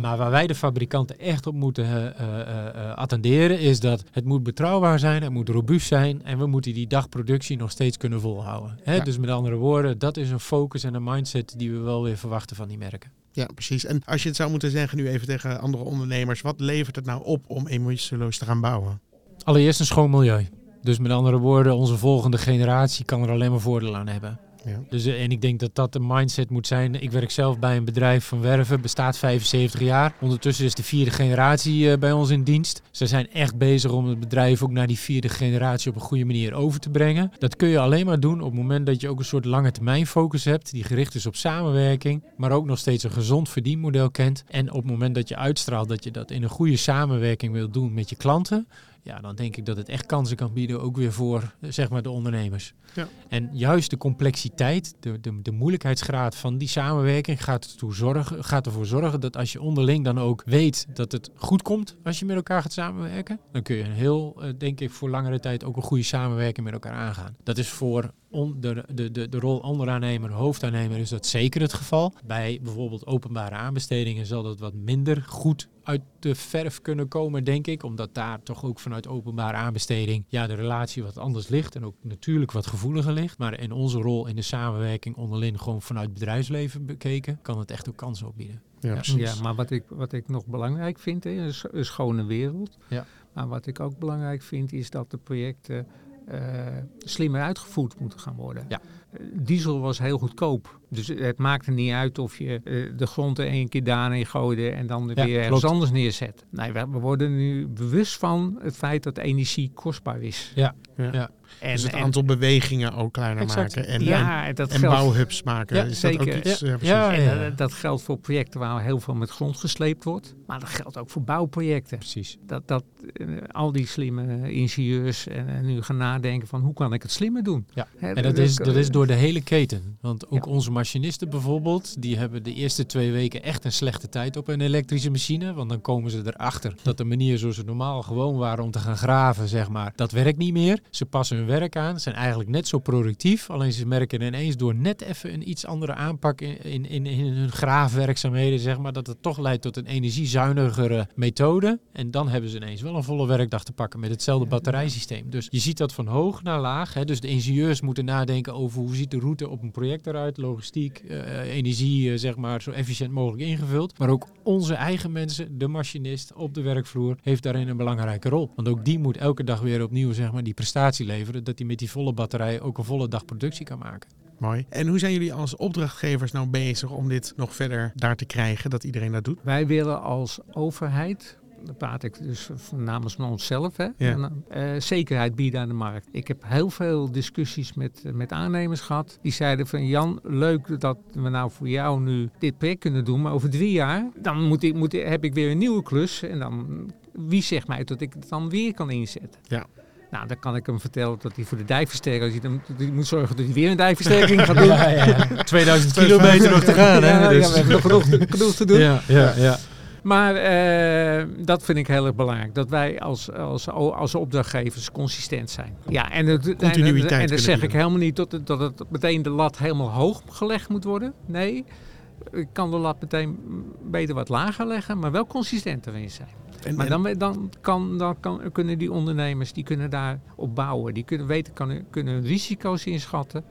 Maar waar wij de fabrikanten echt op moeten eh, eh, eh, eh, attenderen, is dat het moet betrouwbaar zijn, het moet robuust zijn en we moeten die dagproductie nog steeds kunnen volhouden. Hè? Dus met andere woorden, dat is een focus en een mindset die we wel weer verwachten van die merken. Ja, precies. En als je het zou moeten zeggen nu even tegen andere ondernemers, wat levert het nou op om emissieloos te gaan bouwen? Allereerst een schoon milieu. Dus met andere woorden, onze volgende generatie kan er alleen maar voordeel aan hebben. Ja. Dus, eh, en ik denk dat dat de mindset moet zijn. Ik werk zelf bij een bedrijf van Werven, bestaat 75 jaar. Ondertussen is de vierde generatie eh, bij ons in dienst. Ze zijn echt bezig om het bedrijf ook naar die vierde generatie op een goede manier over te brengen. Dat kun je alleen maar doen op het moment dat je ook een soort lange termijn focus hebt, die gericht is op samenwerking, maar ook nog steeds een gezond verdienmodel kent. En op het moment dat je uitstraalt dat je dat in een goede samenwerking wilt doen met je klanten, ja, dan denk ik dat het echt kansen kan bieden, ook weer voor eh, zeg maar de ondernemers. Ja. En juist de complexiteit, de, de, de moeilijkheidsgraad van die samenwerking gaat, ertoe zorgen, gaat ervoor zorgen dat als je onderling dan ook weet dat het goed komt als je met elkaar gaat samenwerken, dan kun je een heel, eh, denk ik, voor langere tijd ook een goede samenwerking met elkaar aangaan. Dat is voor de, de, de, de rol onderaannemer, hoofdaannemer is dat zeker het geval. Bij bijvoorbeeld openbare aanbestedingen zal dat wat minder goed uit de verf kunnen komen, denk ik. Omdat daar toch ook vanuit openbare aanbesteding ja, de relatie wat anders ligt. En ook natuurlijk wat gevoeliger ligt. Maar in onze rol in de samenwerking onderling gewoon vanuit het bedrijfsleven bekeken, kan het echt ook kansen opbieden. Ja, Ja. precies. Ja, maar wat ik, wat ik nog belangrijk vind, hè, is een schone wereld. Ja. Maar wat ik ook belangrijk vind, is dat de projecten slimmer uitgevoerd moeten gaan worden. Ja. Eh, Diesel was heel goedkoop. Dus het maakte niet uit of je eh, de grond er één keer daarin gooide en dan er Ja, weer ergens klopt. anders neerzet. Nee, we, we worden nu bewust van het feit dat energie kostbaar is. Ja, Ja. ja. En, dus het en- aantal bewegingen ook kleiner Exact. maken. En, ja, dat en geldt. bouwhubs maken. Ja, is dat zeker. ook iets? eh, precies. Ja, En ja. dat, dat geldt voor projecten waar heel veel met grond gesleept wordt. Maar dat geldt ook voor bouwprojecten. precies. Dat, dat eh, al die slimme ingenieurs en, nu gaan nadenken van hoe kan ik het slimmer doen. Ja. En dat is, dat is door de hele keten. Want ook Ja. onze machinisten bijvoorbeeld, die hebben de eerste twee weken echt een slechte tijd op een elektrische machine. Want dan komen ze erachter dat de manier zoals ze normaal gewoon waren om te gaan graven, zeg maar, dat werkt niet meer. Ze passen hun werk aan, zijn eigenlijk net zo productief. Alleen ze merken ineens door net even een iets andere aanpak in, in, in, in hun graafwerkzaamheden, zeg maar, dat het toch leidt tot een energiezuinigere methode. En dan hebben ze ineens wel een volle werkdag te pakken met hetzelfde batterijsysteem. Dus je ziet dat van hoog naar laag. Hè. Dus de ingenieurs moeten nadenken over hoe ziet de route op een project eruit, logistiek, eh, energie, eh, zeg maar, zo efficiënt mogelijk ingevuld. Maar ook onze eigen mensen, de machinist op de werkvloer, heeft daarin een belangrijke rol. Want ook die moet elke dag weer opnieuw, zeg maar, die prestatie leveren, dat hij met die volle batterij ook een volle dag productie kan maken. Mooi. En hoe zijn jullie als opdrachtgevers nou bezig om dit nog verder daar te krijgen, dat iedereen dat doet? Wij willen als overheid, daar praat ik dus van namens onszelf, hè, Ja. eh, zekerheid bieden aan de markt. Ik heb heel veel discussies met, met aannemers gehad. Die zeiden van Jan, leuk dat we nou voor jou nu dit project kunnen doen, maar over drie jaar dan moet ik, moet, ik- heb ik weer een nieuwe klus. En dan, wie zegt mij dat ik het dan weer kan inzetten? Ja. Nou, dan kan ik hem vertellen dat hij voor de hij dan, hij moet zorgen dat hij weer een dijkversterking gaat doen. Ja, ja. 2000 kilometer nog te gaan, hè? Ja, Dus- ja, we hebben nog genoeg, genoeg te doen. Ja, ja, ja. Maar eh, dat vind ik heel erg belangrijk. Dat wij als, als, als opdrachtgevers consistent zijn. Ja, en, het, en, Continuïteit en, dan zeg ik helemaal niet dat, het- dat het meteen de lat helemaal hoog gelegd moet worden. Nee, ik kan de lat meteen beter wat lager leggen, maar wel consistent erin zijn. En, Maar en- dan, dan, kan, dan kan, kunnen die ondernemers die kunnen daarop bouwen. Die kunnen weten, kunnen, kunnen hun risico's inschatten.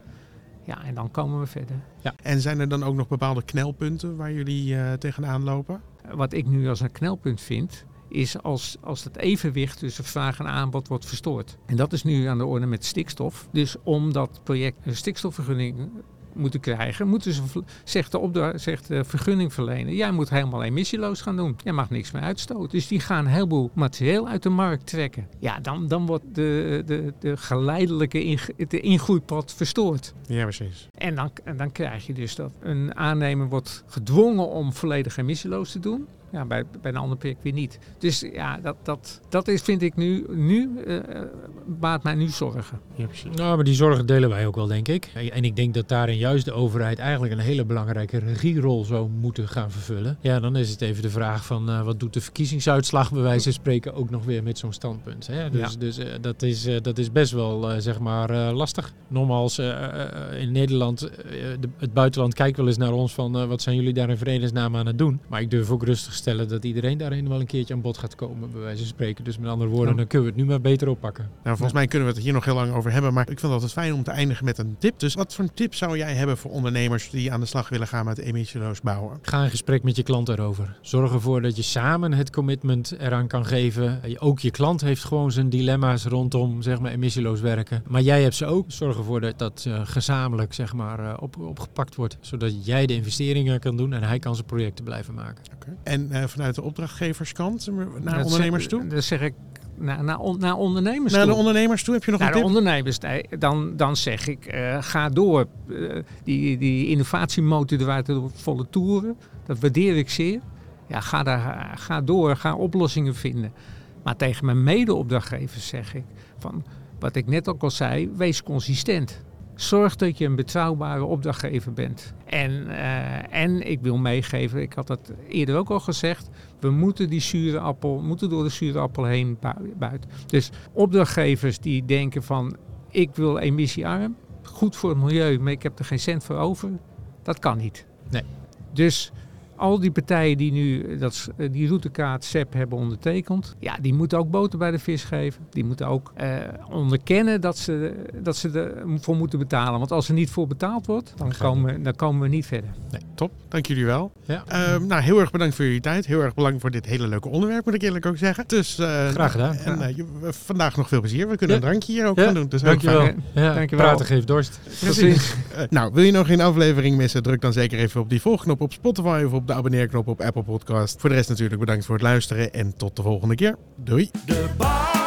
Ja, en dan komen we verder. en zijn er dan ook nog bepaalde knelpunten waar jullie eh, tegenaan lopen? Wat ik nu als een knelpunt vind, is als, als het evenwicht tussen vraag en aanbod wordt verstoord. En dat is nu aan de orde met stikstof. Dus om dat project een stikstofvergunning moeten krijgen, moeten ze, zegt de, opdra- zegt de vergunningverlener, jij moet helemaal emissieloos gaan doen. Jij mag niks meer uitstoten. Dus die gaan een heleboel materieel uit de markt trekken. Ja, dan, dan wordt de, de, de geleidelijke ing, de ingroeipad verstoord. Ja, precies. En dan, en dan krijg je dus dat een aannemer wordt gedwongen om volledig emissieloos te doen. Ja, bij, bij een ander project weer niet. Dus ja, dat, dat, dat is, vind ik nu, nu eh, baat mij nu zorgen. Ja, precies. Nou, maar die zorgen delen wij ook wel, denk ik. En ik denk dat daarin juist de overheid eigenlijk een hele belangrijke regierol zou moeten gaan vervullen. Ja, dan is het even de vraag van eh, wat doet de verkiezingsuitslag bij wijze van spreken ook nog weer met zo'n standpunt. Hè? Dus, Ja. dus eh, dat, is, dat is best wel, zeg maar, lastig. Nogmaals, in Nederland, de- het buitenland kijkt wel eens naar ons van wat zijn jullie daar in vredesnaam aan het doen. Maar ik durf ook rustig stellen dat iedereen daarin wel een keertje aan bod gaat komen, bij wijze van spreken. Dus met andere woorden, Ja. dan kunnen we het nu maar beter oppakken. Nou, volgens mij kunnen we het hier nog heel lang over hebben, maar ik vind het altijd fijn om te eindigen met een tip. Dus wat voor een tip zou jij hebben voor ondernemers die aan de slag willen gaan met emissieloos bouwen? Ga in gesprek met je klant erover. Zorg ervoor dat je samen het commitment eraan kan geven. Ook je klant heeft gewoon zijn dilemma's rondom zeg maar, emissieloos werken. Maar jij hebt ze ook. Zorg ervoor dat dat eh, gezamenlijk zeg maar, eh, op, opgepakt wordt. Zodat jij de investeringen kan doen en hij kan zijn projecten blijven maken. En eh, vanuit de opdrachtgeverskant naar Dat ondernemers zeg- toe? Dat zeg ik naar, naar, on- naar ondernemers Naar de toe. ondernemers toe heb je nog Naar een de tip? ondernemers, nee, dan, dan zeg ik, eh, ga door. Eh, die, die innovatiemotor de volle toeren, dat waardeer ik zeer. Ja, ga, daar, ga door, ga oplossingen vinden. Maar tegen mijn mede-opdrachtgevers zeg ik, van, wat ik net ook al zei, wees consistent. Zorg dat je een betrouwbare opdrachtgever bent. En, eh, en ik wil meegeven, ik had dat eerder ook al gezegd, we moeten die zure appel, moeten door de zure appel heen bui- buiten. Dus opdrachtgevers die denken van, ik wil emissiearm, goed voor het milieu, maar ik heb er geen cent voor over, dat kan niet. Nee. Dus al die partijen die nu dat, eh, die routekaart SEP hebben ondertekend, ja, die moeten ook boter bij de vis geven. Die moeten ook eh, onderkennen dat ze, dat ze ervoor moeten betalen. Want als er niet voor betaald wordt, dan komen, we, dan komen we niet verder. Nee, top. Dank jullie wel. Ja. Ehm, nou, heel erg bedankt voor jullie tijd. Heel erg bedankt voor dit hele leuke onderwerp, moet ik eerlijk ook zeggen. Dus, eh, Graag gedaan. En je- vandaag nog veel plezier. We kunnen Ja. een drankje hier ook Ja, gaan doen. Dus ook Dankjewel. fijn. Ja, Dankjewel. Praten geeft dorst. Precies. Nou, wil je nog geen aflevering missen? Druk dan zeker even op die volgknop op Spotify of op de abonneerknop op Apple Podcast. Voor de rest natuurlijk bedankt voor het luisteren en tot de volgende keer. Doei. De